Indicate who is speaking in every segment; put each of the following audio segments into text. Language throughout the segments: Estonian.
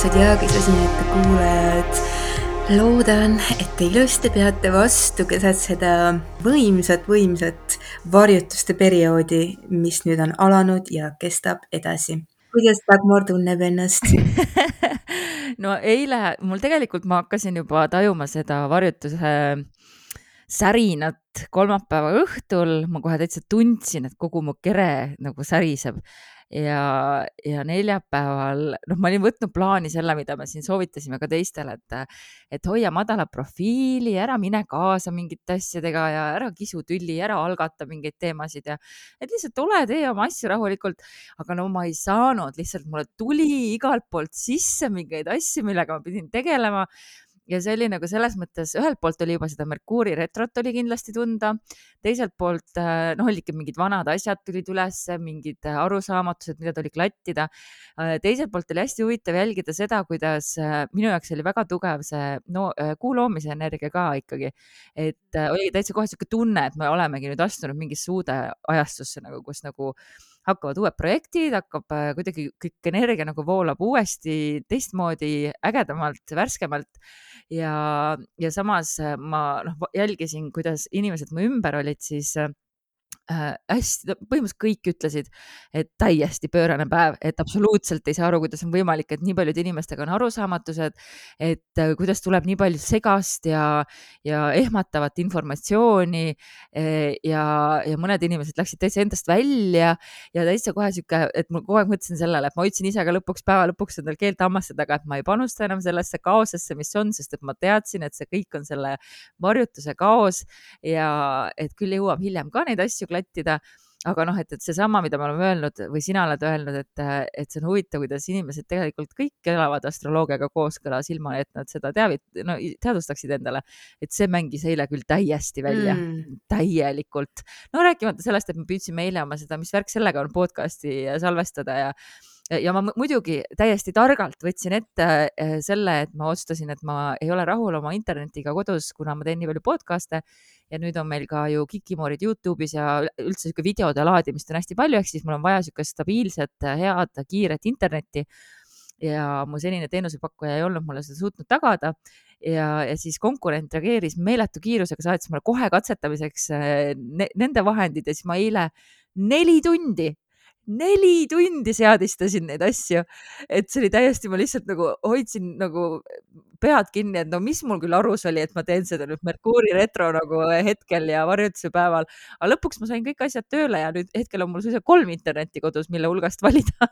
Speaker 1: armsad ja kisasinete kuulajad. loodan, et te ilusti peate vastu keset seda võimsat, võimsat varjutuste perioodi, mis nüüd on alanud ja kestab edasi. kuidas Dagmar tunneb ennast
Speaker 2: no eile mul tegelikult ma hakkasin juba tajuma seda varjutuse särinat kolmapäeva õhtul, ma kohe täitsa tundsin, et kogu mu kere nagu säriseb ja, ja neljapäeval, noh, ma olin võtnud plaani selle, mida me siin soovitasime ka teistele, et, et hoia madalat profiili, ära mine kaasa mingite asjadega ja ära kisu tülli, ära algata mingeid teemasid ja et lihtsalt ole, tee oma asju rahulikult. aga no ma ei saanud, lihtsalt mulle tuli igalt poolt sisse mingeid asju, millega ma pidin tegelema ja see oli nagu selles mõttes, ühelt poolt oli juba seda Merkuuri retrot oli kindlasti tunda, teiselt poolt äh, noh, olidki mingid vanad asjad tulid ülesse, mingid äh, arusaamatused, mida tuli klattida. Äh, teiselt poolt oli hästi huvitav jälgida seda, kuidas minu jaoks oli väga tugev see no kuu loomise energia ka ikkagi, et oli täitsa kohe sihuke tunne, et me olemegi nüüd astunud mingisse uude ajastusse nagu, kus nagu hakkavad uued projektid, hakkab kuidagi kõik energia nagu voolab uuesti teistmoodi, ägedamalt, värskemalt. Ja, ja samas äh, ma noh, jälgisin, kuidas inimesed mu ümber olid siis äh, hästi, põhimõtteliselt kõik ütlesid, et täiesti pöörane päev, et absoluutselt ei saa aru, kuidas on võimalik, et nii paljude inimestega on arusaamatused, et äh, kuidas tuleb nii palju segast ja, ja ehmatavat informatsiooni äh, ja, ja mõned inimesed läksid täitsa endast välja ja täitsa kohe sihuke, et ma kogu aeg mõtlesin sellele, et ma hoidsin ise ka lõpuks päeva lõpuks endal keelt hammastada, aga et ma ei panusta enam sellesse kaosesse, mis on, sest et ma teadsin, et see kõik on selle varjutuse kaos ja et küll jõuab hiljem ka neid asju klattida aga noh, et, et seesama, mida me oleme öelnud või sina oled öelnud, et, et see on huvitav, kuidas inimesed tegelikult kõik elavad astroloogiaga kooskõlas, ilma et nad seda teavit-, no teadvustaksid endale. et see mängis eile küll täiesti välja mm., täielikult. no rääkimata sellest, et me püüdsime eile oma seda, mis värk sellega on, podcast'i salvestada ja ja ma muidugi täiesti targalt võtsin ette eh, selle, et ma otsustasin, et ma ei ole rahul oma internetiga kodus, kuna ma teen nii palju podcast'e ja nüüd on meil ka ju Kikimoorid Youtube'is ja üldse sihuke videode laadimist on hästi palju, ehk siis mul on vaja sihukest stabiilset, head, kiiret internetti. ja mu senine teenusepakkuja ei olnud mulle seda suutnud tagada ja, ja siis konkurent reageeris meeletu kiirusega, saatis mulle kohe katsetamiseks eh, ne, nende vahendid ja siis ma eile neli tundi neli tundi seadistasin neid asju, et see oli täiesti, ma lihtsalt nagu hoidsin nagu pead kinni, et no mis mul küll arus oli, et ma teen seda nüüd Merkuuri retro nagu hetkel ja varjutuse päeval, aga lõpuks ma sain kõik asjad tööle ja nüüd hetkel on mul suisa kolm internetti kodus, mille hulgast valida.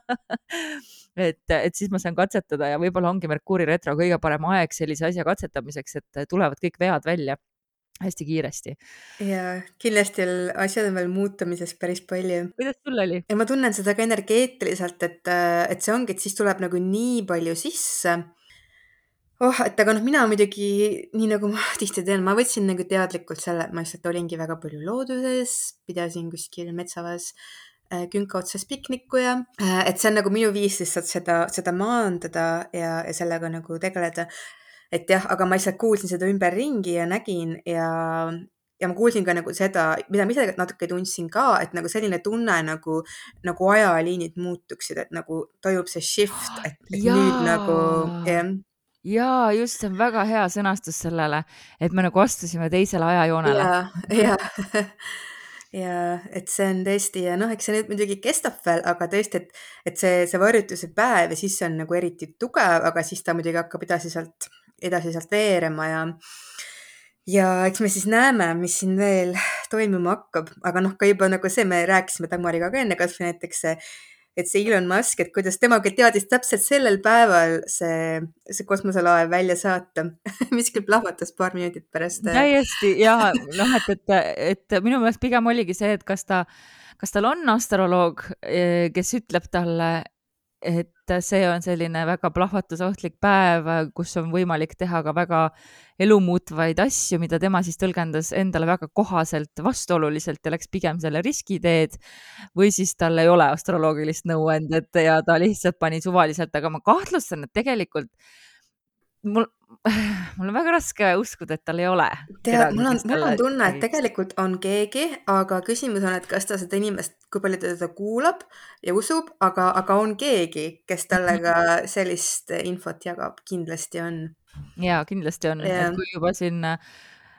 Speaker 2: Et, et siis ma saan katsetada ja võib-olla ongi Merkuuri retro kõige parem aeg sellise asja katsetamiseks, et tulevad kõik vead välja hästi kiiresti.
Speaker 1: ja kindlasti asjad on veel muutumises päris palju.
Speaker 2: kuidas sul oli?
Speaker 1: ja ma tunnen seda ka energeetiliselt, et, et see ongi, et siis tuleb nagu nii palju sisse. oh, et aga noh, mina muidugi nii nagu ma tihti teen, ma võtsin nagu teadlikult selle, et ma lihtsalt olingi väga palju looduses, pidasin kuskil metsavas äh, künka otsas pikniku ja äh, et see on nagu minu viis lihtsalt seda, seda maandada ja, ja sellega nagu tegeleda et jah, aga ma lihtsalt kuulsin seda ümberringi ja nägin ja, ja ma kuulsin ka nagu seda, mida ma ise natuke tundsin ka, et nagu selline tunne nagu, nagu ajaliinid muutuksid, et nagu toimub see shift, et, et ja. nüüd nagu jah
Speaker 2: ja just, see on väga hea sõnastus sellele, et me nagu astusime teisele ajajoonele.
Speaker 1: ja, ja ja et see on tõesti ja noh, eks see nüüd muidugi kestab veel, aga tõesti, et, et see, see varjutuse päev ja siis see on nagu eriti tugev, aga siis ta muidugi hakkab edasi sealt edasi sealt veerema ja ja eks me siis näeme, mis siin veel toimuma hakkab, aga noh, ka juba nagu see, me rääkisime Tamariga ka enne kasvõi näiteks see, et see Elon Musk, et kuidas temagi teadis täpselt sellel päeval see, see kosmoselaev välja saata mis küll plahvatas paar minutit pärast.
Speaker 2: Äh, täiesti ja noh, et, et, et minu meelest pigem oligi see, et kas ta, kas tal on astroloog, eh, kes ütleb talle, et see on selline väga plahvatusohtlik päev, kus on võimalik teha ka väga elumuutvaid asju, mida tema siis tõlgendas endale väga kohaselt vastuoluliselt ja läks pigem selle riskiteed. või siis tal ei ole astroloogilist nõuandet ja ta lihtsalt pani suvaliselt, aga ma kahtlustan, et tegelikult mul, mul on väga raske uskuda, et tal ei ole.
Speaker 1: tead, mul on, mul on tunne, et tegelikult on keegi, aga küsimus on, et kas ta seda inimest, kui palju ta teda kuulab ja usub, aga, aga on keegi, kes talle ka sellist infot jagab, kindlasti on.
Speaker 2: ja kindlasti on, et kui juba siin äh,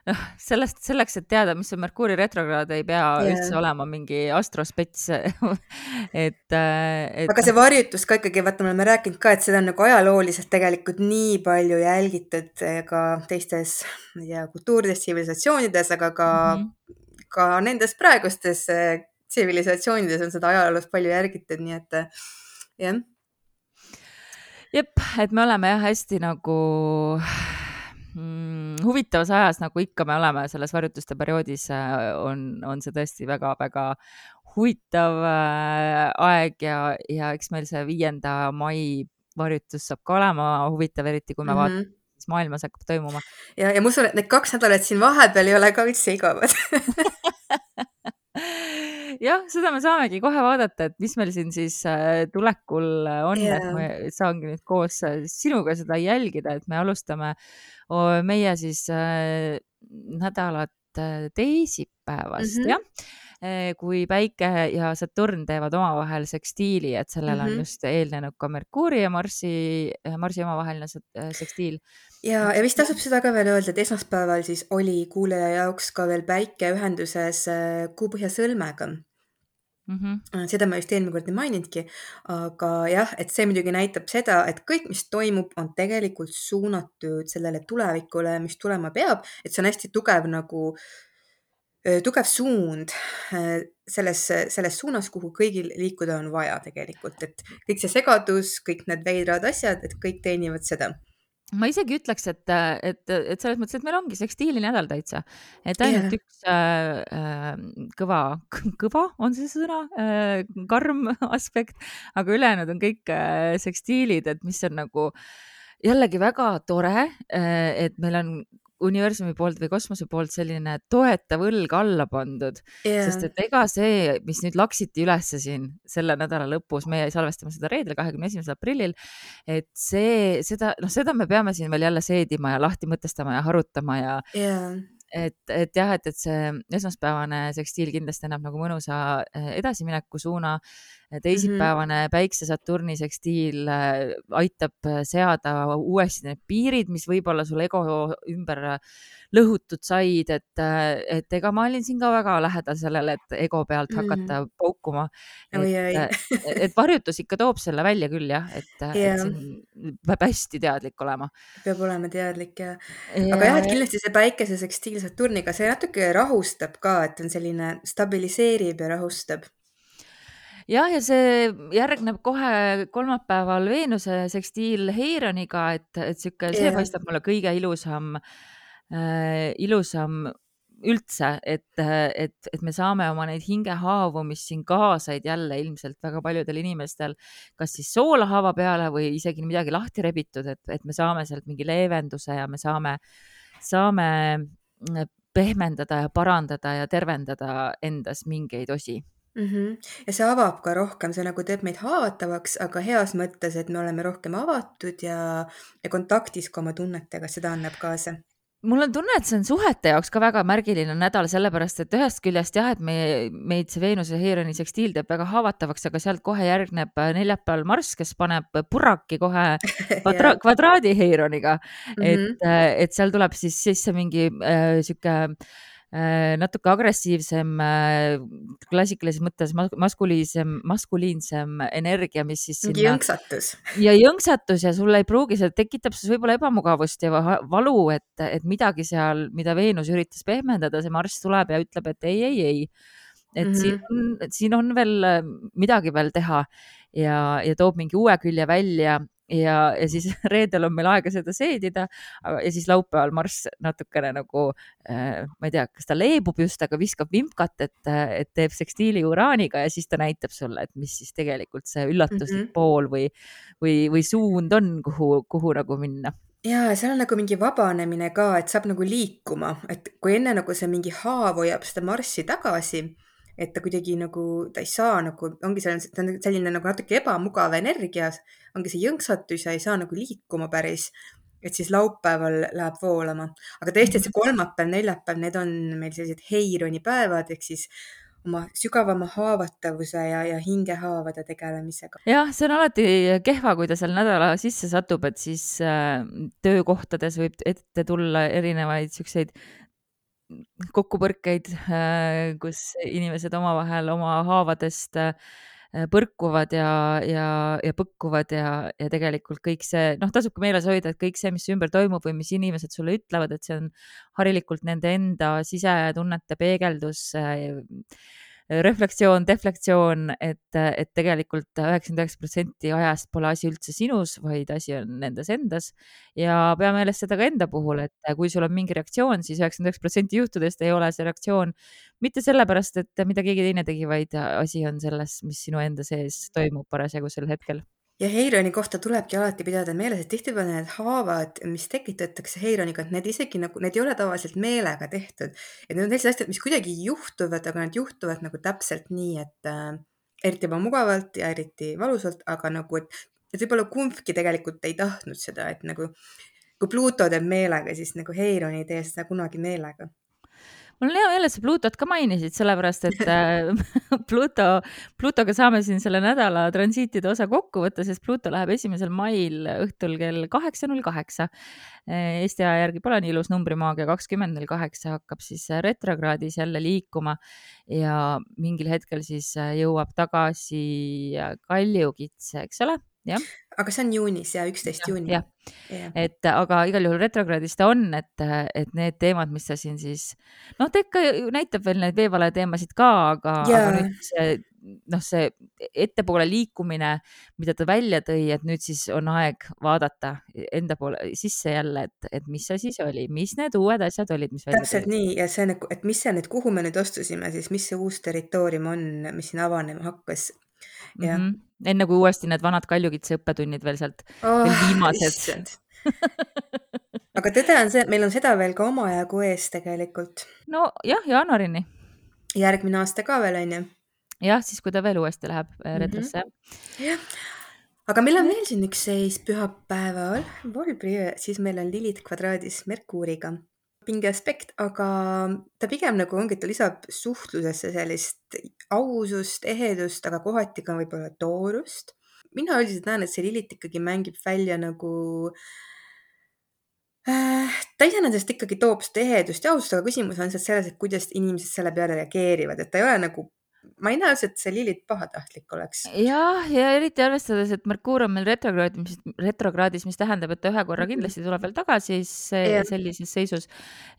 Speaker 2: noh, sellest, selleks, et teada, mis on Merkuuri retrokraad, ei pea yeah. üldse olema mingi astrospets et, äh, et.
Speaker 1: aga see varjutus ka ikkagi, vaata, me oleme rääkinud ka, et seda on nagu ajalooliselt tegelikult nii palju jälgitud ka teistes, ma ei tea, kultuurides, tsivilisatsioonides, aga ka mm, -hmm. ka nendes praegustes eh, tsivilisatsioonides on seda ajaloos palju järgitud, nii et eh, jah.
Speaker 2: jep, et me oleme jah hästi nagu huvitavas ajas, nagu ikka me oleme selles varjutuste perioodis, äh, on, on see tõesti väga-väga huvitav äh, aeg ja, ja eks meil see viienda mai varjutus saab ka olema huvitav, eriti kui me mm -hmm. vaatame, mis maailmas hakkab toimuma.
Speaker 1: ja, ja ma usun, et need kaks nädalat siin vahepeal ei ole ka üldse igavad
Speaker 2: jah, seda me saamegi kohe vaadata, et mis meil siin siis äh, tulekul on yeah., et ma saangi nüüd koos sinuga seda jälgida, et me alustame meie siis äh, nädalat äh, teisipäevast mm, -hmm. jah äh, kui Päike ja Saturn teevad omavahel sekstiili, et sellele mm -hmm. on mhm. just eelnenud ka Merkuuri ja Marsi, Marsi omavaheline sekstiil.
Speaker 1: ja, ja vist tasub seda ka veel öelda, et esmaspäeval siis oli kuulaja jaoks ka veel Päike ühenduses Kuupõhja sõlmega mm. -hmm. seda ma just eelmine kord ei maininudki, aga jah, et see muidugi näitab seda, et kõik, mis toimub, on tegelikult suunatud sellele tulevikule, mis tulema peab, et see on hästi tugev nagu tugev suund selles, selles suunas, kuhu kõigil liikuda on vaja tegelikult, et kõik see segadus, kõik need veidrad asjad, et kõik teenivad seda
Speaker 2: ma isegi ütleks, et, et, et selles mõttes, et meil ongi sekstiilinädal täitsa, et ainult yeah. üks äh, äh, kõva, kõva on see sõna äh,, karm aspekt, aga ülejäänud on kõik äh, sekstiilid, et mis on nagu jällegi väga tore äh,, et meil on universumi poolt või kosmose poolt selline toetav õlg alla pandud yeah., sest et ega see, mis nüüd laksiti ülesse siin selle nädala lõpus, meie salvestame seda reedel, kahekümne esimesel aprillil, et see, seda, noh, seda me peame siin veel jälle seedima ja lahti mõtestama ja harutama ja
Speaker 1: yeah
Speaker 2: et, et jah, et, et see esmaspäevane sekstiil kindlasti annab nagu mõnusa eh, edasimineku suuna. Teisipäevane mm -hmm. päikse-Saturni sekstiil eh, aitab seada uuesti need piirid, mis võib-olla sul ego ümber lõhutud said, et, et ega ma olin siin ka väga lähedal sellele, et ego pealt hakata mm -hmm. paukuma. et, et varjutus ikka toob selle välja küll jah, et yeah., et peab hästi teadlik olema.
Speaker 1: peab olema teadlik ja, ja., aga jah, et kindlasti see päikese sekstiil Saturniga, see natuke rahustab ka, et on selline stabiliseerib ja rahustab
Speaker 2: jah, ja see järgneb kohe kolmapäeval Veenuse sekstiil Heironiga, et, et sihuke, see yeah. paistab mulle kõige ilusam äh, äh, ilusam üldse, et, et, et me saame oma neid hingehaavu, mis siin kaasaid jälle ilmselt väga paljudel inimestel, kas siis soolahaava peale või isegi midagi lahti rebitud, et, et me saame sealt mingi leevenduse ja me saame, saame mm, pehmendada ja parandada ja tervendada endas mingeid osi
Speaker 1: -hmm. ja see avab ka rohkem, see nagu teeb meid haavatavaks, aga heas mõttes, et me oleme rohkem avatud ja, ja kontaktis ka oma tunnetega, seda annab kaasa
Speaker 2: mul on tunne, et see on suhete jaoks ka väga märgiline nädal, sellepärast et ühest küljest jah, et meie, meid see Veenuse Heironi sekstiil teeb väga haavatavaks, aga sealt kohe järgneb äh, neljapäeval Marss, kes paneb puraki kohe kvadra kvadraadi Heironiga mm. -hmm. et, äh, et seal tuleb siis sisse mingi äh, sihuke Äh, natuke agressiivsem, äh, klassikalises mõttes maskuliinsem, maskuliinsem energia, mis siis
Speaker 1: mingi jõnksatus.
Speaker 2: ja jõnksatus ja sul ei pruugi, see tekitab siis võib-olla ebamugavust ja valu, et, et midagi seal, mida Veenus üritas pehmendada, see Marss tuleb ja ütleb, et ei, ei, ei. et mm -hmm. siin on, siin on veel äh, midagi veel teha ja, ja toob mingi uue külje välja ja, ja siis reedel on meil aega seda seedida ja siis laupäeval Marss natukene nagu äh,, ma ei tea, kas ta leebub just, aga viskab vimkat, et, et teeb sekstiili uraaniga ja siis ta näitab sulle, et mis siis tegelikult see üllatuslik mm -hmm. pool või, või, või suund on, kuhu, kuhu nagu minna
Speaker 1: ja seal on nagu mingi vabanemine ka, et saab nagu liikuma, et kui enne nagu see mingi haav hoiab seda marssi tagasi et ta kuidagi nagu, ta ei saa nagu, ongi selline, ta on selline nagu natuke ebamugav energia, ongi see jõnksatus ja ei saa nagu liikuma päris. et siis laupäeval läheb voolama, aga tõesti, et see kolmapäev, neljapäev, need on meil sellised Heironi päevad ehk siis oma sügavama haavatavuse ja, ja hingehaavade tegelemisega.
Speaker 2: jah, see on alati kehva, kui ta seal nädala sisse satub, et siis äh, töökohtades võib ette tulla erinevaid siukseid kokkupõrkeid äh,, kus inimesed omavahel oma haavadest äh, Äh, põrkuvad ja, ja, ja põkkuvad ja, ja tegelikult kõik see, noh, tasubki meeles hoida, et kõik see, mis ümber toimub või mis inimesed sulle ütlevad, et see on harilikult nende enda sisetunnete peegeldus reflektsioon, deflektsioon, et, et tegelikult üheksakümmend üheksa protsenti ajast pole asi üldse sinus, vaid asi on nendes endas. ja pea meeles seda ka enda puhul, et kui sul on mingi reaktsioon siis, siis üheksakümmend üheksa protsenti juhtudest ei ole see reaktsioon mitte sellepärast, et mida keegi teine tegi, vaid asi on selles, mis sinu enda sees toimub parasjagu sel hetkel
Speaker 1: ja Heironi kohta tulebki alati pidada meeles, et tihtipeale need haavad, mis tekitatakse Heironiga, et need isegi nagu, need ei ole tavaliselt meelega tehtud. et need on sellised asjad, mis kuidagi juhtuvad, aga nad juhtuvad nagu täpselt nii, et äh, eriti ebamugavalt ja eriti valusalt, aga nagu, et, et võib-olla kumbki tegelikult ei tahtnud seda, et nagu kui Pluto teeb meelega, siis nagu Heiron ei tee seda kunagi meelega
Speaker 2: mul on hea meel, et sa Pluutot ka mainisid, sellepärast et äh, Pluto, Plutoga saame siin selle nädala transiitide osa kokku võtta, sest Pluto läheb esimesel mail õhtul kell kaheksa null kaheksa. Äh, Eesti aja järgi pole nii ilus numbrimaagia, kakskümmend null kaheksa hakkab siis retrokraadis jälle liikuma ja mingil hetkel siis jõuab tagasi Kaljukitse, eks ole jah.
Speaker 1: aga see on juunis ja üksteist juuni.
Speaker 2: jah yeah., et aga igal juhul retrokraadis ta on, et, et need teemad, mis ta siin siis noh, ta ikka näitab veel neid veevale teemasid ka, aga aga nüüd see noh, see ettepoole liikumine, mida ta välja tõi, et nüüd siis on aeg vaadata enda poole sisse jälle, et, et mis see siis oli, mis need uued asjad olid, mis
Speaker 1: täpselt nii ja see nagu, et mis see nüüd, kuhu me nüüd astusime siis, mis see uus territoorium on, mis siin avanema hakkas
Speaker 2: mm. -hmm. enne kui uuesti need vanad Kaljukitse õppetunnid veel sealt oh,, veel viimased
Speaker 1: aga tõde on see, et meil on seda veel ka omajagu ees tegelikult.
Speaker 2: nojah, jaanuarini.
Speaker 1: järgmine aasta ka veel on ju.
Speaker 2: jah, siis kui ta veel uuesti läheb mm -hmm. retrosse.
Speaker 1: jah, aga meil on veel siin üks seis pühapäeval, siis meil on Lilith kvadraadis Merkuuriga pinge aspekt, aga ta pigem nagu ongi, et ta lisab suhtlusesse sellist ausust, ehedust, aga kohati ka võib-olla toorust. mina üldiselt näen, et see Lilith ikkagi mängib välja nagu äh, ta iseenesest ikkagi toob seda ehedust ja ausust, aga küsimus on lihtsalt selles, et kuidas inimesed selle peale reageerivad, et ta ei ole nagu ma ei näe üldse, et see Lilith pahatahtlik oleks.
Speaker 2: jah, ja eriti arvestades, et Merkuur on meil retrokraadis, retrokraadis, mis tähendab, et ta ühe korra mhm. kindlasti tuleb veel tagasi sellises seisus,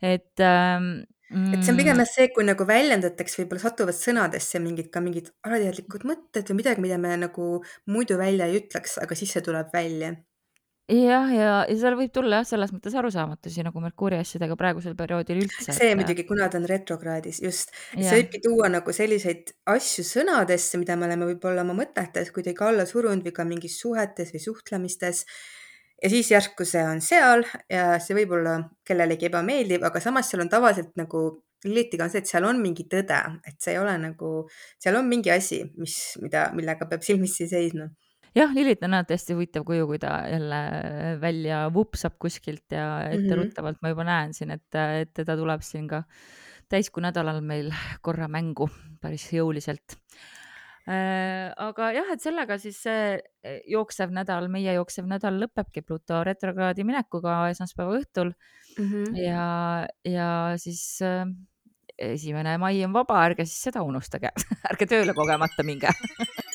Speaker 2: et ähm,
Speaker 1: et see on pigem mm. jah see, kui nagu väljendatakse, võib-olla satuvad sõnadesse mingid ka mingid alateadlikud mõtted või midagi, mida me nagu muidu välja ei ütleks, aga siis see tuleb välja
Speaker 2: jah, ja, ja seal võib tulla jah, selles mõttes arusaamatusi nagu Merkuuri asjadega praegusel perioodil üldse.
Speaker 1: see et... muidugi, kuna ta on retrokraadis, just. see võibki tuua nagu selliseid asju sõnadesse, mida me oleme võib-olla oma mõtetes kuidagi alla surunud või ka mingis suhetes või suhtlemistes. ja siis järsku see on seal ja see võib olla kellelegi ebameeldiv, aga samas seal on tavaliselt nagu Lilitiga on see, et seal on mingi tõde, et see ei ole nagu, seal on mingi asi, mis, mida, millega peab silmitsi seisma
Speaker 2: jah, Lilith on alati hästi huvitav kuju, kui ta jälle välja vupsab kuskilt ja etteruttavalt mm -hmm. ma juba näen siin, et, et teda tuleb siin ka täiskuu nädalal meil korra mängu päris jõuliselt äh,. aga jah, et sellega siis see jooksev nädal, meie jooksev nädal lõpebki Pluto retrokraadi minekuga esmaspäeva õhtul mm. -hmm. ja, ja siis äh, esimene mai on vaba, ärge siis seda unustage ärge tööle kogemata minge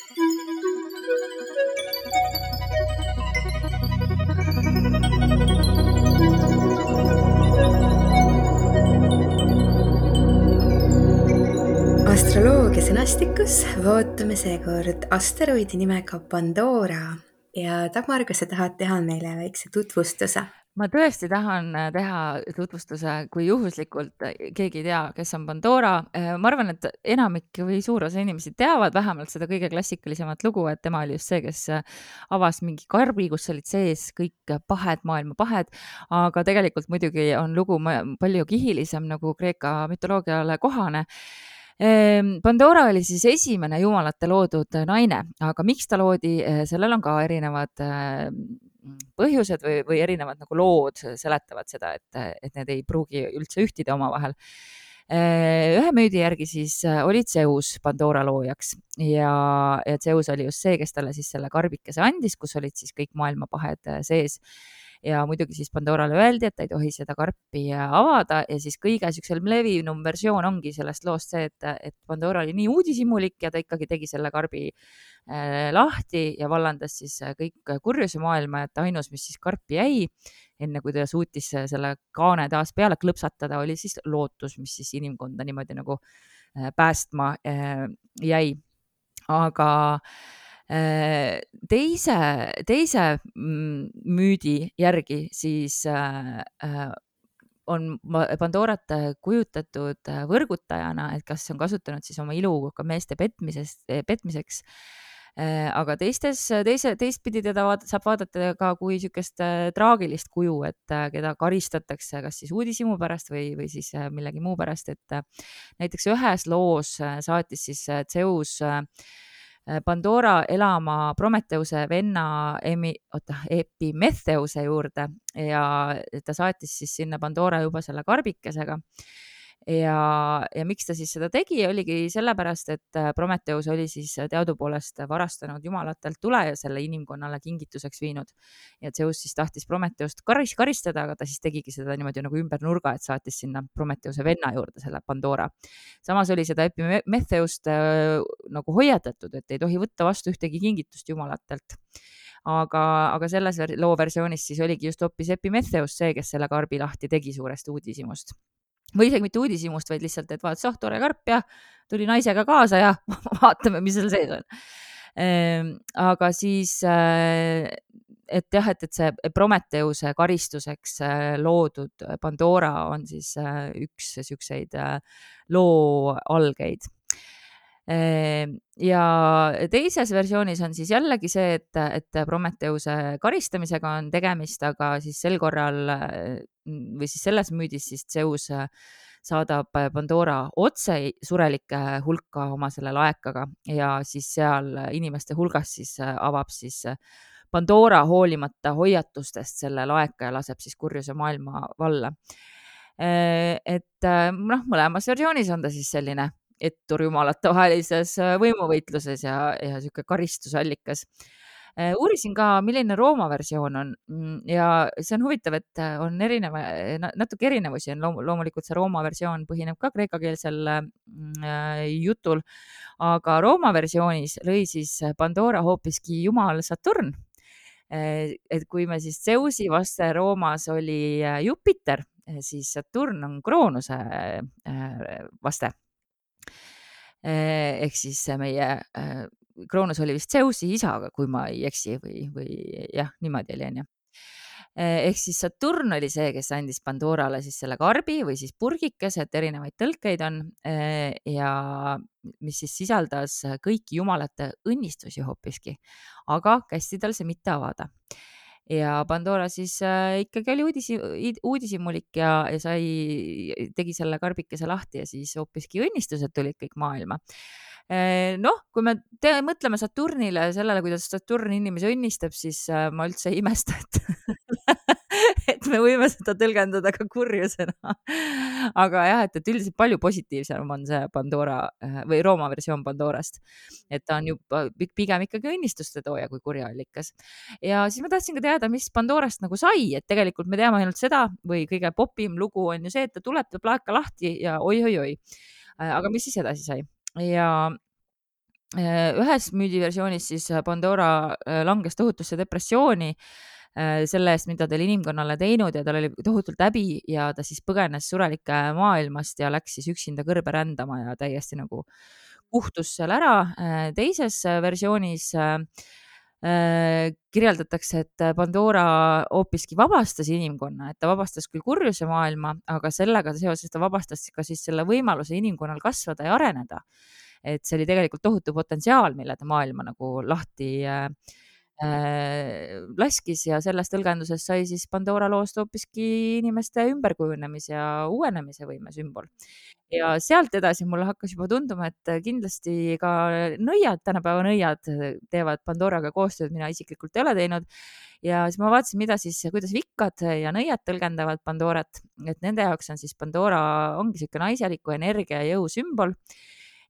Speaker 1: sõnastikus vaatame seekord asteroidi nimega Pandora ja Dagmar, kas sa tahad teha meile väikse tutvustuse?
Speaker 2: ma tõesti tahan äh, teha tutvustuse, kui juhuslikult äh, keegi ei tea, kes on Pandora. Äh, ma arvan, et enamik või suur osa inimesi teavad vähemalt seda kõige klassikalisemat lugu, et tema oli just see, kes avas mingi karbi, kus olid sees kõik pahed, maailma pahed. aga tegelikult muidugi on lugu palju kihilisem, nagu Kreeka mütoloogiale kohane Pandora oli siis esimene jumalate loodud naine, aga miks ta loodi, eh, sellel on ka erinevad eh, põhjused või, või erinevad nagu lood seletavad seda, et, et need ei pruugi üldse ühtida omavahel. Ühe müüdi järgi siis oli Zeus Pandora loojaks ja, ja Zeus oli just see, kes talle siis selle karbikese andis, kus olid siis kõik maailma pahed sees ja muidugi siis Pandorale öeldi, et ta ei tohi seda karpi avada ja siis kõige niisugusel levinum versioon ongi sellest loost see, et, et Pandora oli nii uudishimulik ja ta ikkagi tegi selle karbi äh, lahti ja vallandas siis kõik kurjuse maailma, et ainus, mis siis karpi jäi, enne kui ta suutis selle kaane taas peale klõpsatada, oli siis lootus, mis siis inimkonda niimoodi nagu äh, päästma äh, jäi. aga äh, Äh, teise, teise mm, müüdi järgi siis äh, äh, on Pandorat kujutatud võrgutajana, et kas on kasutanud siis oma ilu ka meeste petmisest, petmiseks. aga teistes, teise, teistpidi teda vaat, saab vaadata ka kui niisugust traagilist kuju, et keda karistatakse kas siis uudishimu pärast või, või siis millegi muu pärast, et näiteks ühes loos saatis siis Zeus äh, Äh, Pandora elama Prometheuse venna Emi, oota, Epimetheuse juurde ja ta saatis siis sinna Pandora juba selle karbikesega ja, ja miks ta siis seda tegi, oligi sellepärast, et äh, Prometheus oli siis teadupoolest varastanud jumalatelt tule ja selle inimkonnale kingituseks viinud. ja Zeus siis tahtis Prometheust karis, karistada, aga ta siis tegigi seda niimoodi nagu ümber nurga, et saatis sinna Prometheuse venna juurde selle Pandora. samas oli seda Epimetheust äh, nagu hoiatatud, et ei tohi võtta vastu ühtegi kingitust jumalatelt aga, aga selles loo versioonis siis oligi just hoopis Epimetheus see, kes selle karbi lahti tegi suurest uudishimust või isegi mitte uudishimust, vaid lihtsalt, et vaatasin, oh tore karp ja tuli naisega kaasa ja vaatame, mis seal sees on. Ehm, aga siis, äh, et jah, et, et see Prometheuse karistuseks äh, loodud Pandora on siis äh, üks siukseid loo algeid Ehm, ja teises versioonis on siis jällegi see, et, et Prometheuse karistamisega on tegemist, aga siis sel korral või siis selles müüdis siis Zeus saadab Pandora otse surelike hulka oma selle laekaga ja siis seal inimeste hulgas siis avab siis Pandora hoolimata hoiatustest selle laeka ja laseb siis kurjuse maailma valla. Et noh, mõlemas versioonis on ta siis selline etturjumalate vahelises äh, võimuvõitluses ja, ja sihuke karistusallikas. Äh, uurisin ka, milline Rooma versioon on mm, ja see on huvitav, et äh, on erineva, natuke erinevusi on loom, loomulikult see Rooma versioon põhineb ka kreekakeelsel mm, jutul, aga Rooma versioonis lõi siis Pandora hoopiski jumal Saturn. Et kui me siis Zeusi vaste Roomas oli Jupiter, siis Saturn on Kroonuse vaste. Eh, ehk siis meie Kroonus oli vist Zeusi isa, kui ma ei eksi või, või jah, niimoodi oli, onju eh, ehk siis Saturn oli see, kes andis Pandorale siis selle karbi või siis purgikese, et erinevaid tõlkeid on. Eh, ja mis siis sisaldas kõiki jumalate õnnistusi hoopiski, aga kästi tal see mitte avada. Ja Pandora siis äh, ikkagi oli uudisi, uudishimulik ja, ja sai, tegi selle karbikese lahti ja siis hoopiski õnnistused tulid kõik maailma noh, kui me te, mõtleme Saturnile, sellele, kuidas Saturn inimesi õnnistab, siis äh, ma üldse ei imesta, et et me võime seda tõlgendada ka kurjusena. aga jah, et, et üldiselt palju positiivsem on see Pandora äh, või Rooma versioon Pandorast. et ta on juba pigem ikkagi õnnistuste tooja kui kurjaallikas. ja siis ma tahtsin ka teada, mis Pandorast nagu sai, et tegelikult me teame ainult seda või kõige popim lugu on ju see, et ta tuleb, teeb laeka lahti ja oi-oi-oi. Äh, aga mis siis edasi sai? Ja äh, ühes müüdiversioonis siis Pandora langes tohutusse depressiooni Äh, selle eest, mida ta oli inimkonnale teinud ja tal oli tohutult häbi ja ta siis põgenes surelike maailmast ja läks siis üksinda kõrbe rändama ja täiesti nagu kuhtus seal ära. Äh, teises versioonis äh, kirjeldatakse, et Pandora hoopiski vabastas inimkonna, et ta vabastas küll kurjuse maailma, aga sellega seoses ta vabastas ka siis selle võimaluse inimkonnal kasvada ja areneda. et see oli tegelikult tohutu potentsiaal, mille ta maailma nagu lahti äh, äh, laskis ja sellest tõlgendusest sai siis Pandora loost hoopiski inimeste ümberkujunemise ja uuenemise võime sümbol. ja sealt edasi mulle hakkas juba tunduma, et kindlasti ka nõiad, tänapäeva nõiad teevad Pandoraga koostööd, mina isiklikult ei ole teinud. ja siis ma vaatasin, mida siis, kuidas vikkad ja nõiad tõlgendavad Pandorat, et nende jaoks on siis Pandora ongi niisugune naiseliku energia ja jõu sümbol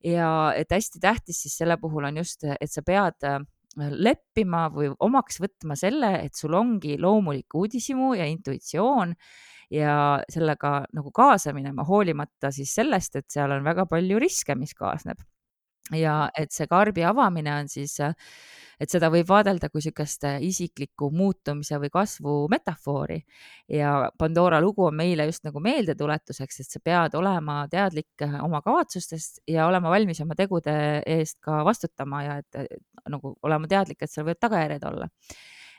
Speaker 2: ja et hästi tähtis siis selle puhul on just, et sa pead äh, leppima või omaks võtma selle, et sul ongi loomulik uudishimu ja intuitsioon ja sellega nagu kaasa minema, hoolimata siis sellest, et seal on väga palju riske, mis kaasneb. Ja et see karbi avamine on siis et seda võib vaadelda kui niisugust isikliku muutumise või kasvu metafoori. ja Pandora lugu on meile just nagu meeldetuletuseks, et sa pead olema teadlik oma kavatsustest ja olema valmis oma tegude eest ka vastutama ja et nagu olema teadlik, et seal võivad tagajärjed olla.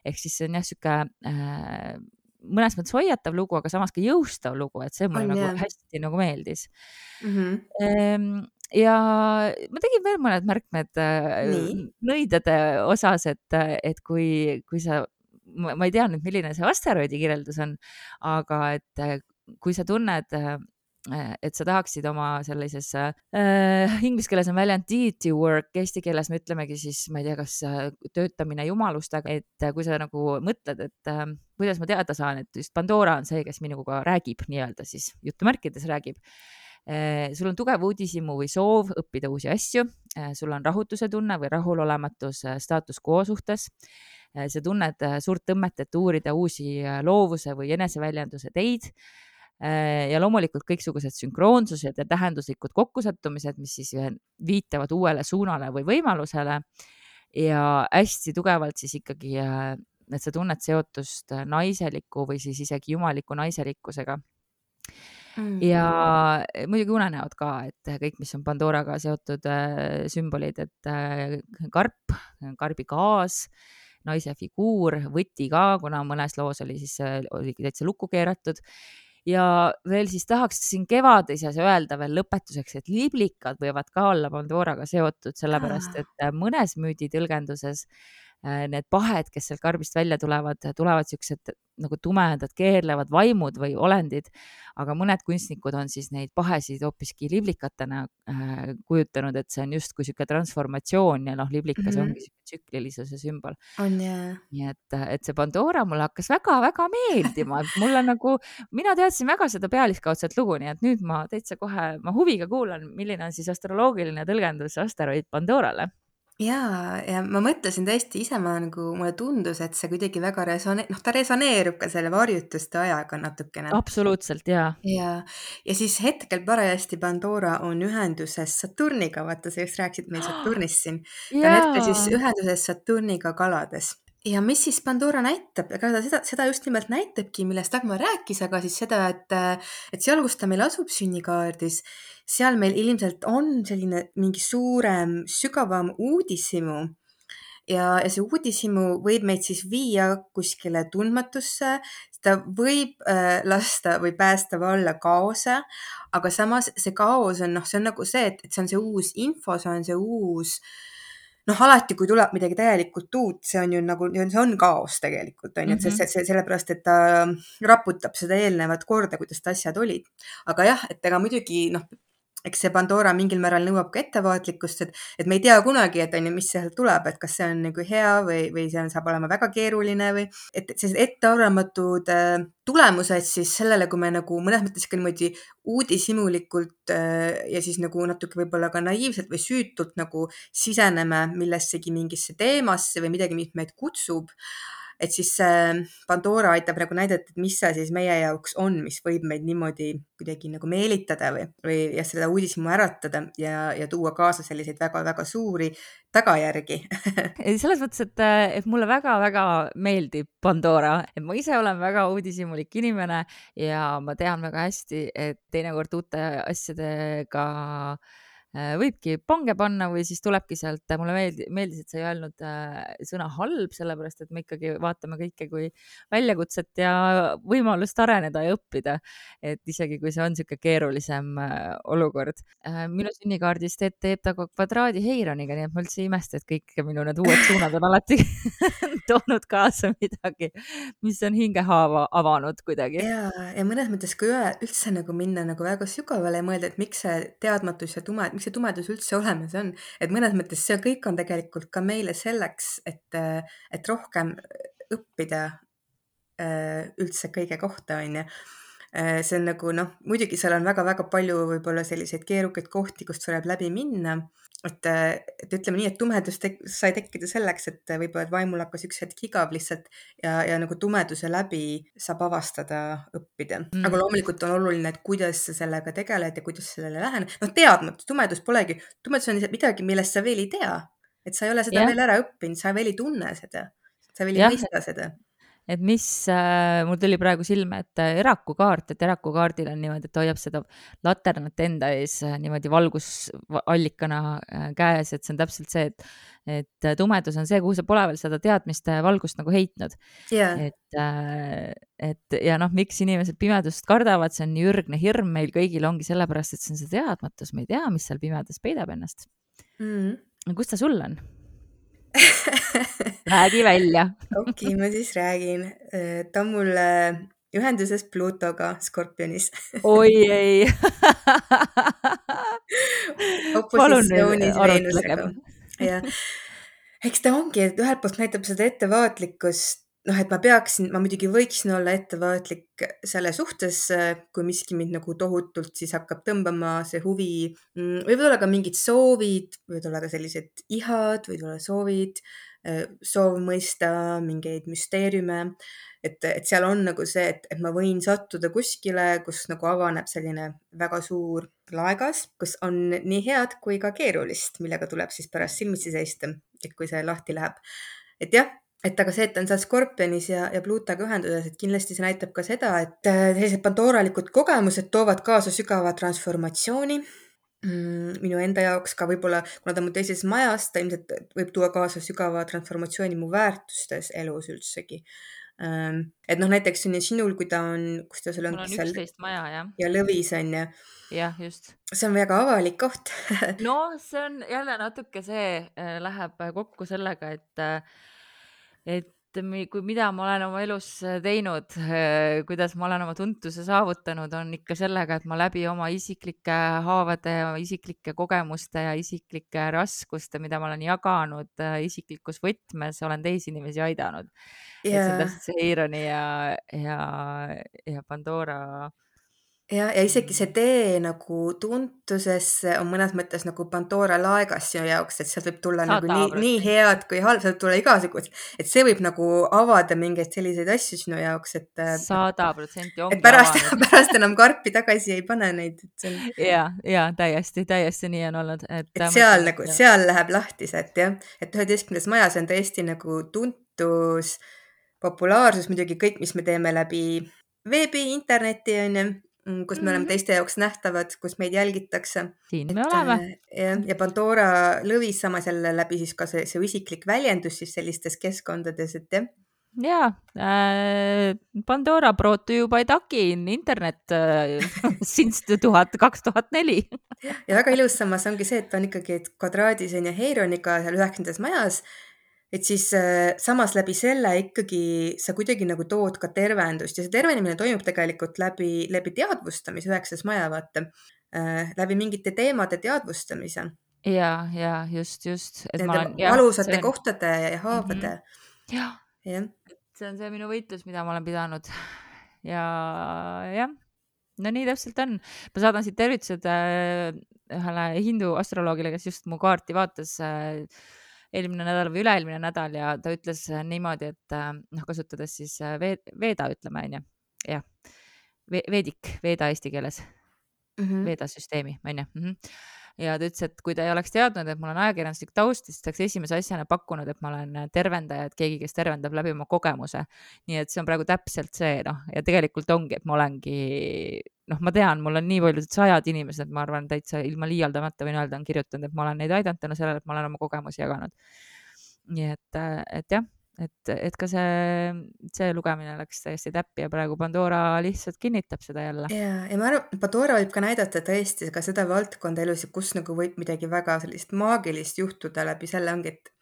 Speaker 2: ehk siis see on jah, niisugune äh, mõnes mõttes hoiatav lugu, aga samas ka jõustav lugu, et see mulle on, nagu jah. hästi nagu meeldis mm. -hmm ja ma tegin veel mõned märkmed äh, nõidade osas, et, et kui, kui sa, ma ei tea nüüd, milline see asteroidi kirjeldus on, aga et äh, kui sa tunned äh, et sa tahaksid oma sellises äh,, inglise keeles on väljend deity work, eesti keeles me ütlemegi siis, ma ei tea, kas töötamine jumalustega, et kui sa nagu mõtled, et äh, kuidas ma teada saan, et just Pandora on see, kes minuga räägib nii-öelda siis jutumärkides räägib sul on tugev uudishimu või soov õppida uusi asju, eh, sul on rahutuse tunne või rahulolematus eh, staatus quo suhtes. sa tunned suurt tõmmet, et uurida uusi loovuse või eneseväljenduse teid. ja loomulikult kõiksugused sünkroonsused ja tähenduslikud kokkusattumised, mis siis viitavad uuele suunale või võimalusele. ja hästi tugevalt siis ikkagi, et sa tunned seotust naiseliku või siis isegi jumaliku naiselikkusega mm. ja muidugi unenäod ka, et kõik, mis on Pandoraga seotud äh, sümbolid, et karp, karbi gaas, naise figuur, võti ka, kuna mõnes loos oli siis, oligi täitsa lukku keeratud ja veel siis tahaks siin kevadises öelda veel lõpetuseks, et liblikad võivad ka olla Pandoraga seotud, sellepärast et mõnes müüdi tõlgenduses äh, need pahed, kes sealt karbist välja tulevad, tulevad siuksed nagu tumedad keerlevad vaimud või olendid, aga mõned kunstnikud on siis neid pahesid hoopiski liblikatena äh, kujutanud, et see on justkui niisugune transformatsioon ja noh, liblikas mm -hmm. ongi tsüklilisuse sümbol.
Speaker 1: on jaa.
Speaker 2: nii et, et see Pandora mulle hakkas väga-väga meeldima, et mulle nagu, mina teadsin väga seda pealiskaudset lugu, nii et nüüd ma täitsa kohe, ma huviga kuulan, milline on siis astroloogiline tõlgendus asteroid Pandorale
Speaker 1: Jaa, ja ma mõtlesin tõesti ise, ma nagu, mulle tundus, et see kuidagi väga resone-, noh, ta resoneerub ka selle varjutuste ajaga natukene.
Speaker 2: absoluutselt, jaa.
Speaker 1: ja, ja siis hetkel parajasti Pandora on ühenduses Saturniga, vaata, sa just rääkisid meil Saturnist siin. ta on hetkel siis ühenduses Saturniga kalades ja mis siis Pandora näitab, ega ta seda, seda just nimelt näitabki, millest Dagmar rääkis, aga siis seda, et, et seal, kus ta meil asub sünnikaardis, seal meil ilmselt on selline mingi suurem, sügavam uudishimu. ja, ja see uudishimu võib meid siis viia kuskile tundmatusse, ta võib äh, lasta või päästa valla kaose, aga samas see kaos on noh, see on nagu see, et, et see on see uus info, see on see uus äh, noh, alati, kui tuleb midagi täielikult uut, see on ju nagu, see on kaos tegelikult on ju, et see, mhm. see, see sellepärast, et ta raputab seda eelnevat korda, kuidas asjad olid. aga jah, et ega muidugi noh, eks see Pandora mingil määral nõuab ka ettevaatlikkust, et, et me ei tea kunagi, et on ju, mis sealt tuleb, et kas see on nagu hea või, või see on, saab olema väga keeruline või et sellised ettearvamatud äh, tulemused siis sellele, kui me nagu mõnes mõttes ka niimoodi uudishimulikult äh, ja siis nagu natuke võib-olla ka naiivselt või süütult nagu siseneme millessegi mingisse teemasse või midagi, mis meid kutsub et siis Pandora aitab nagu näidata, et mis see siis meie jaoks on, mis võib meid niimoodi kuidagi nagu meelitada või, või jah, seda uudishimu äratada ja, ja tuua kaasa selliseid väga-väga suuri tagajärgi
Speaker 2: selles mõttes, et, et mulle väga-väga meeldib Pandora, et ma ise olen väga uudishimulik inimene ja ma tean väga hästi, et teinekord uute asjadega võibki pange panna või siis tulebki sealt, mulle meeldi, meeldis, et sa ei öelnud äh, sõna halb, sellepärast et me ikkagi vaatame kõike kui väljakutset ja võimalust areneda ja õppida. et isegi kui see on niisugune keerulisem äh, olukord. minu sünnikaardis teeb, teeb ta ka kvadraadi Heironiga, nii et ma üldse ei imesta, et kõik minu need uued suunad on alati toonud kaasa midagi, mis on hingehaava avanud kuidagi.
Speaker 1: ja, ja mõnes mõttes, kui üldse nagu minna nagu väga sügavale ja mõelda, et miks see teadmatus ja tume miks see tumedus üldse olemas on, et mõnes mõttes see kõik on tegelikult ka meile selleks, et, et rohkem õppida äh, üldse kõige kohta, on ju. Äh, see on nagu noh, muidugi seal on väga-väga palju võib-olla selliseid keerukaid kohti, kust tuleb läbi minna, et, et ütleme nii, et tumedus tek sai tekkida selleks, et võib-olla, et vaimul hakkas üks hetk igav lihtsalt ja, ja nagu tumeduse läbi saab avastada, õppida. Mm.. aga loomulikult on oluline, et kuidas sa sellega tegeled ja kuidas sellele lähened. noh, teadmatus, tumedus polegi, tumedus on lihtsalt midagi, millest sa veel ei tea, et sa ei ole seda yeah. veel ära õppinud, sa veel ei tunne seda, sa veel ei mõista seda
Speaker 2: et mis äh,, mul tuli praegu silme, et äh, erakukaart, et erakukaardil on niimoodi, et hoiab seda laternat enda ees äh, niimoodi valgusallikana äh, käes, et see on täpselt see, et, et äh, tumedus on see, kuhu sa pole veel seda teadmist äh, valgust nagu heitnud.
Speaker 1: Yeah..
Speaker 2: et äh,, et ja noh, miks inimesed pimedust kardavad, see on nii ürgne hirm meil kõigil ongi sellepärast, et see on see teadmatus, me ei tea, mis seal pimedas peidab ennast. Mm.. kust ta sul on? räägi välja.
Speaker 1: Okei ma siis räägin. Äh, ta on mul äh, ühenduses Plutoga Skorpionis.
Speaker 2: Oi ei.
Speaker 1: Opositsioonis Veenusega. jah, eks ta ongi, et ühelt poolt näitab seda ettevaatlikkust noh, et ma peaksin, ma muidugi võiksin olla ettevaatlik selle suhtes, kui miski mind nagu tohutult siis hakkab tõmbama, see huvi, mm, võivad olla ka mingid soovid, võivad olla ka sellised ihad, võivad olla soovid, soov mõista mingeid müsteeriume. et, et seal on nagu see, et, et ma võin sattuda kuskile, kus nagu avaneb selline väga suur laegas, kus on nii head kui ka keerulist, millega tuleb siis pärast silmitsi seista, et kui see lahti läheb. et jah et aga see, et ta on seal Skorpionis ja, ja Pluutoga ühenduses, et kindlasti see näitab ka seda, et äh, sellised pandoralikud kogemused toovad kaasa sügava transformatsiooni mm,. minu enda jaoks ka võib-olla, kuna ta on mu teises majas, ta ilmselt võib tuua kaasa sügava transformatsiooni mu väärtustes elus üldsegi ähm, et noh, näiteks on ju sinul, kui ta on, kus ta sul
Speaker 2: on? on üksteist maja, jah.
Speaker 1: ja lõvis on ju.
Speaker 2: jah, just.
Speaker 1: see on väga avalik koht
Speaker 2: no see on jälle natuke see äh, läheb kokku sellega, et äh, et kui, mida ma olen oma elus äh, teinud, äh, kuidas ma olen oma tuntuse saavutanud, on ikka sellega, et ma läbi oma isiklike haavade, isiklike kogemuste ja isiklike raskuste, mida ma olen jaganud äh, isiklikus võtmes, olen teisi inimesi aidanud. Yeah.. see on täpselt see Eironi ja, ja, ja Pandora
Speaker 1: ja, ja isegi see tee nagu tuntusesse on mõnes mõttes nagu Pandora laegas sinu jaoks, et sealt võib tulla Sada nagu nii, nii head kui halb, sealt võib tulla igasugust, et see võib nagu avada mingeid selliseid asju sinu jaoks, et.
Speaker 2: Äh, sada protsenti ongi
Speaker 1: et pärast, pärast enam karpi tagasi ei pane neid,
Speaker 2: on. ja, ja täiesti, täiesti nii on olnud, et.
Speaker 1: et seal nagu, seal läheb lahtiselt jah, et üheteistkümnendas majas on tõesti nagu tuntus, populaarsus, muidugi kõik, mis me teeme läbi veebi, interneti on ju kus me oleme mhm. teiste jaoks nähtavad, kus meid jälgitakse.
Speaker 2: siin me et, oleme.
Speaker 1: Äh, jah, ja Pandora lõvis samas jälle läbi siis ka see, see isiklik väljendus siis sellistes keskkondades, et jah
Speaker 2: jaa äh,, Pandora brought to you by Ducky in internet äh, since tuhat, kaks tuhat neli.
Speaker 1: ja väga ilus samas ongi see, et on ikkagi kvadraadis on ju Heironiga seal üheksandas majas et siis äh, samas läbi selle ikkagi sa kuidagi nagu tood ka tervendust ja see tervenemine toimub tegelikult läbi, läbi teadvustamise üheksas maja, vaata äh,, läbi mingite teemade teadvustamise.
Speaker 2: ja, ja just, just.
Speaker 1: Nende valusate on... kohtade ja haavade mm.
Speaker 2: -hmm. jah ja., see on see minu võitlus, mida ma olen pidanud. ja jah, no nii täpselt on. ma saadan siit tervitused äh, ühele hindu astroloogile, kes just mu kaarti vaatas äh, eelmine nädal või üle-eelmine nädal ja ta ütles äh, niimoodi, et äh, noh, kasutades siis äh, Veeda, ütleme onju, jah, Veedik, Veeda eesti keeles mm, -hmm. Veeda süsteemi onju mm. -hmm ja ta ütles, et kui ta ei oleks teadnud, et mul on ajakirjanduslik taust, siis ta oleks esimese asjana pakkunud, et ma olen tervendaja, et keegi, kes tervendab läbi oma kogemuse. nii et see on praegu täpselt see noh, ja tegelikult ongi, et ma olengi noh, ma tean, mul on nii paljud sajad inimesed, ma arvan, täitsa ilma liialdamata võin öelda, on kirjutanud, et ma olen neid aidanud tänu sellele, et ma olen oma kogemusi jaganud. nii et, et jah et, et ka see, see lugemine läks täiesti täppi ja praegu Pandora lihtsalt kinnitab seda jälle.
Speaker 1: ja, ja ma arvan, Pandora võib ka näidata tõesti ka seda valdkonda elus, kus nagu võib midagi väga sellist maagilist juhtuda läbi selle ongi, et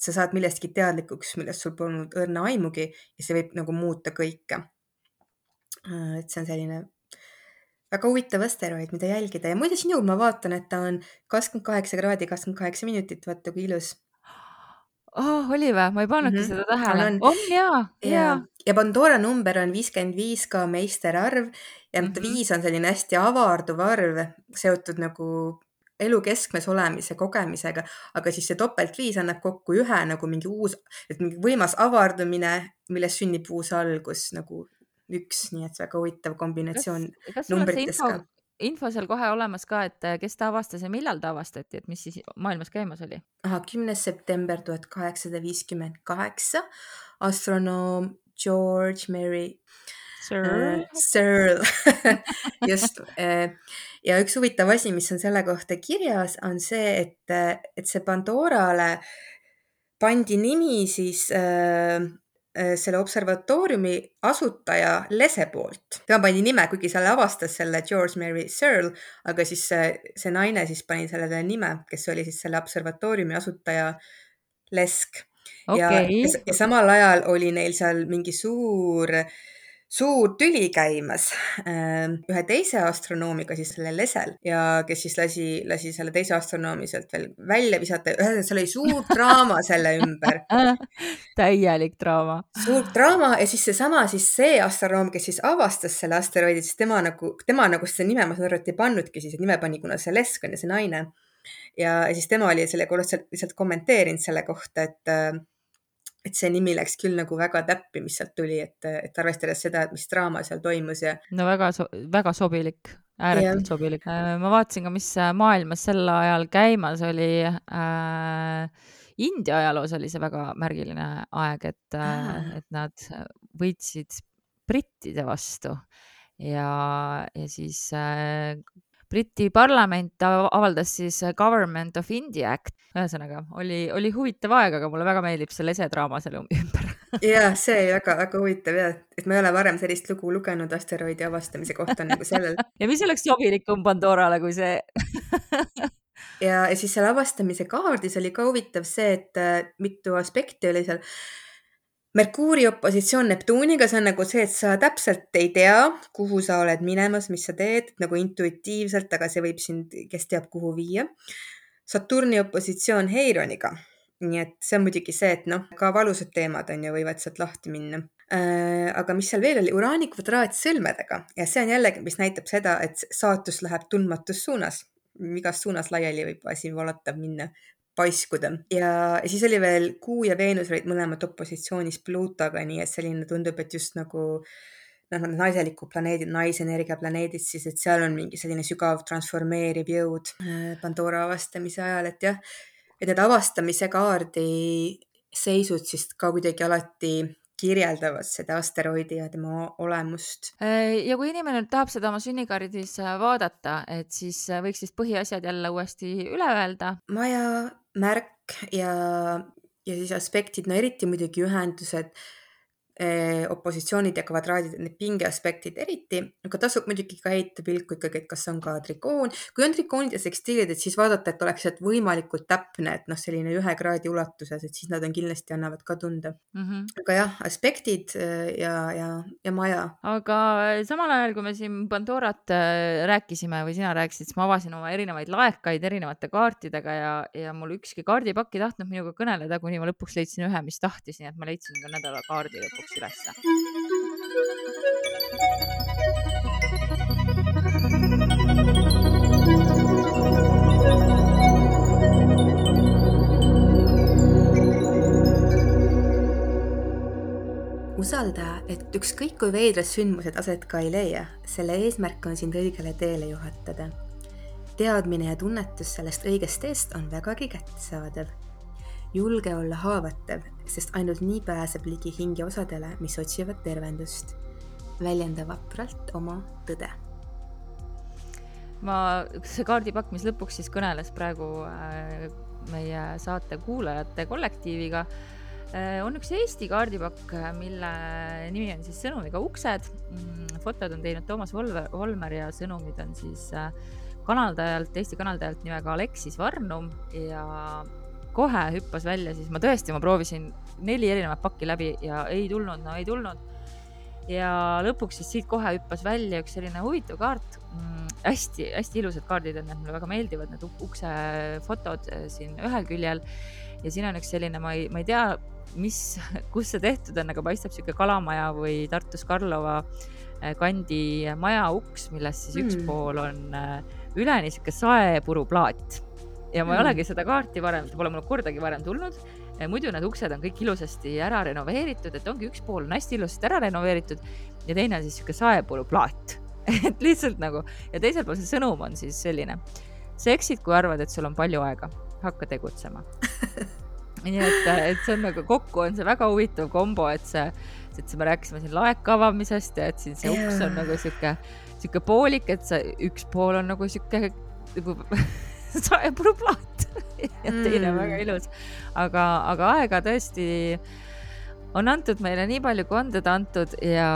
Speaker 1: sa saad millestki teadlikuks, millest sul polnud õrna aimugi ja see võib nagu muuta kõike. Äh, et see on selline väga huvitav asteroid, mida jälgida ja muide sinul ma vaatan, et ta on kakskümmend kaheksa kraadi, kakskümmend kaheksa minutit, vaata kui ilus
Speaker 2: oh, oli või? ma ei pannudki mm -hmm. seda tähele. on, on jaa, jaa.
Speaker 1: ja Pandora number on viiskümmend viis ka meisterarv ja mm -hmm. viis on selline hästi avarduv arv, seotud nagu elu keskmes olemise kogemisega, aga siis see topeltviis annab kokku ühe nagu mingi uus, et mingi võimas avardumine, millest sünnib uus algus nagu üks, nii et väga huvitav kombinatsioon
Speaker 2: kas, kas numbrites ka info seal kohe olemas ka, et äh, kes ta avastas ja millal ta avastati, et mis siis maailmas käimas oli?
Speaker 1: kümnes september tuhat kaheksasada viiskümmend kaheksa, astronoom George Mary
Speaker 2: Searle
Speaker 1: äh,, Searle just äh, ja üks huvitav asi, mis on selle kohta kirjas, on see, et, äh, et see Pandorale pandi nimi siis Äh, selle observatooriumi asutaja Lese poolt. tema pani nime, kuigi selle avastas selle George Mary Searle, aga siis see, see naine siis pani sellele nime, kes oli siis selle observatooriumi asutaja Lesk okay.. ja, ja, ja samal ajal oli neil seal mingi suur äh, suur tüli käimas ähm, ühe teise astronoomiga, siis selle Lesel ja kes siis lasi, lasi selle teise astronoomi sealt veel välja visata. ühesõnaga, seal oli suur draama selle ümber
Speaker 2: täielik draama.
Speaker 1: suur draama ja siis seesama, siis see astronoom, kes siis avastas selle asteroidi, siis tema nagu, tema nagu seda nime, ma saan aru, et ei pannudki siis, et nime pani, kuna see Lesk on ja see naine. ja siis tema oli selle lihtsalt, lihtsalt kommenteerinud selle kohta, et äh, et see nimi läks küll nagu väga täppi, mis sealt tuli, et, et arvestades seda, et mis draama seal toimus ja.
Speaker 2: no väga so, väga sobilik, ääretult ja. sobilik. Äh, ma vaatasin ka, mis maailmas sel ajal käimas oli äh,. India ajaloos oli see väga märgiline aeg, et äh,, et nad võitsid brittide vastu ja, ja siis äh, Briti parlament avaldas siis Government of India Act, ühesõnaga oli, oli huvitav aeg, aga mulle väga meeldib see lesedraama selle ümber.
Speaker 1: Ja see oli väga-väga huvitav ja, et ma ei ole varem sellist lugu lugenud asteroidi avastamise kohta nagu sellel.
Speaker 2: Ja mis oleks sobilikum Pandorale kui see?
Speaker 1: Ja, ja siis seal avastamise kaardis oli ka huvitav see, et äh, mitu aspekti oli seal Merkuuri opositsioon Neptuuniga, see on nagu see, et sa täpselt ei tea, kuhu sa oled minemas, mis sa teed, nagu intuitiivselt, aga see võib sind, kes teab, kuhu viia. Saturni opositsioon Heironiga. nii et see on muidugi see, et noh, ka valusad teemad on ju, võivad sealt lahti minna äh,. aga mis seal veel oli, uraani kvadraat sõlmedega ja see on jällegi, mis näitab seda, et saatus läheb tundmatus suunas igas suunas laiali võib asi voolata minna paiskuda ja, ja siis oli veel Kuu ja Veenus olid mõlemad opositsioonis Pluutoga, nii et selline tundub, et just nagu noh, need naiselikud planeedid, naisenergia planeedid siis, et seal on mingi selline sügav transformeeriv jõud äh, Pandora avastamise ajal, et jah, et need avastamise kaardi seisud siis ka kuidagi alati kirjeldavad seda asteroidi ja tema olemust.
Speaker 2: Äh, ja kui inimene nüüd tahab seda oma sünnikaardis vaadata, et siis võiks siis põhiasjad jälle uuesti üle öelda?
Speaker 1: maja märk ja, ja siis aspektid, no eriti muidugi ühendused opositsioonid ja kvadraadid, need pingeaspektid eriti, aga tasub muidugi ka heita pilku ikkagi, et kas on ka trikoon. kui on trikoonid ja sekstiilid, et siis vaadata, et oleks sealt võimalikult täpne, et noh, selline ühe kraadi ulatuses, et siis nad on kindlasti annavad ka tunda mm. -hmm. aga jah, aspektid eh, ja, ja, ja maja.
Speaker 2: aga samal ajal, kui me siin Pandorat eh, rääkisime või sina rääkisid, siis ma avasin oma erinevaid laekaid erinevate kaartidega ja, ja mul ükski kaardipakk ei tahtnud minuga kõneleda, kuni ma lõpuks leidsin ühe, mis tahtis, nii et ma leidsin ka nädala kaardi lõpuks lõpuks ülesse.
Speaker 1: usalda, et ükskõik kui veidrad sündmused aset ka ei leia, selle eesmärk on sind õigele teele juhatada. teadmine ja tunnetus sellest õigest teest on vägagi kättesaadav. Julge olla haavatav, sest ainult nii pääseb ligi hingeosadele, mis otsivad tervendust. väljenda vapralt oma tõde
Speaker 2: ma, see kaardipakk, mis lõpuks siis kõneles praegu äh, meie saate kuulajate kollektiiviga, äh, on üks Eesti kaardipakk, mille nimi on siis Sõnumiga uksed. Mm, fotod on teinud Toomas Volver, Volmer ja sõnumid on siis äh, kanaldajalt, Eesti kanaldajalt nimega Aleksis Varnum ja kohe hüppas välja, siis ma tõesti, ma proovisin neli erinevat pakki läbi ja ei tulnud, no ei tulnud. ja lõpuks siis siit kohe hüppas välja üks selline huvitav kaart hästi-hästi ilusad kaardid on, need mulle väga meeldivad, need ukse fotod äh, siin ühel küljel. ja siin on üks selline, ma ei, ma ei tea, mis, kus see tehtud on, aga paistab sihuke kalamaja või Tartus Karlova äh, kandi maja uks, millest siis üks mm. pool on äh, üleni sihuke saepuruplaat. Ja ma mm. ei olegi seda kaarti varem, pole mulle kordagi varem tulnud muidu need uksed on kõik ilusasti ära renoveeritud, et ongi üks pool on hästi ilusasti ära renoveeritud ja teine on siis sihuke saepuruplaat et lihtsalt nagu ja teisel pool see sõnum on siis selline. sa eksid, kui arvad, et sul on palju aega, hakka tegutsema nii et, et see on nagu kokku on see väga huvitav kombo, et see, et me rääkisime siin laeka avamisest ja et siin see uks on nagu sihuke, sihuke poolik, et see üks pool on nagu sihuke nagu saepuluplaat ja teine mm. väga ilus. aga, aga aega tõesti on antud meile nii palju, kui on teda antud ja,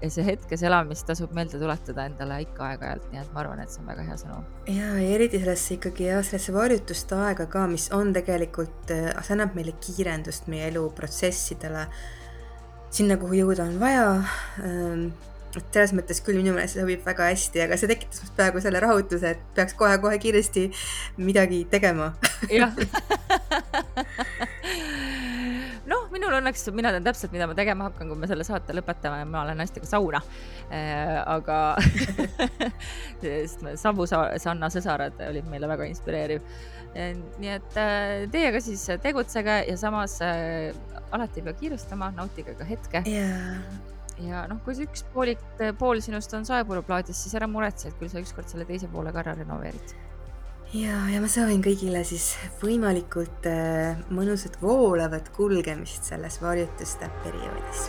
Speaker 2: ja see hetkes elamist tasub meelde tuletada endale ikka aeg-ajalt, nii et ma arvan, et see on väga hea sõnum.
Speaker 1: ja, ja eriti sellesse ikkagi jah, sellesse varjutuste aega ka, mis on tegelikult, äh, see annab meile kiirendust meie eluprotsessidele. sinna, kuhu jõuda on vaja ähm, et selles mõttes küll minu meelest see sobib väga hästi, aga see tekitas must praegu selle rahutuse, et peaks kohe-kohe kiiresti midagi tegema.
Speaker 2: jah noh, minul õnneks, mina tean täpselt, mida ma tegema hakkan, kui me selle saate lõpetame ja ma lähen naistega sauna äh,. aga sest Savu Sanna sõsarad olid meile väga inspireeriv. nii et äh, teiega siis tegutsege ja samas äh, alati ei pea kiirustama, nautige ka hetke
Speaker 1: yeah
Speaker 2: ja noh, kui see üks poolik, pool sinust on saepuruplaadis, siis ära muretse, et küll sa ükskord selle teise poole ka ära renoveerid.
Speaker 1: Ja, ja ma soovin kõigile siis võimalikult äh, mõnusat voolavat kulgemist selles varjutuste perioodis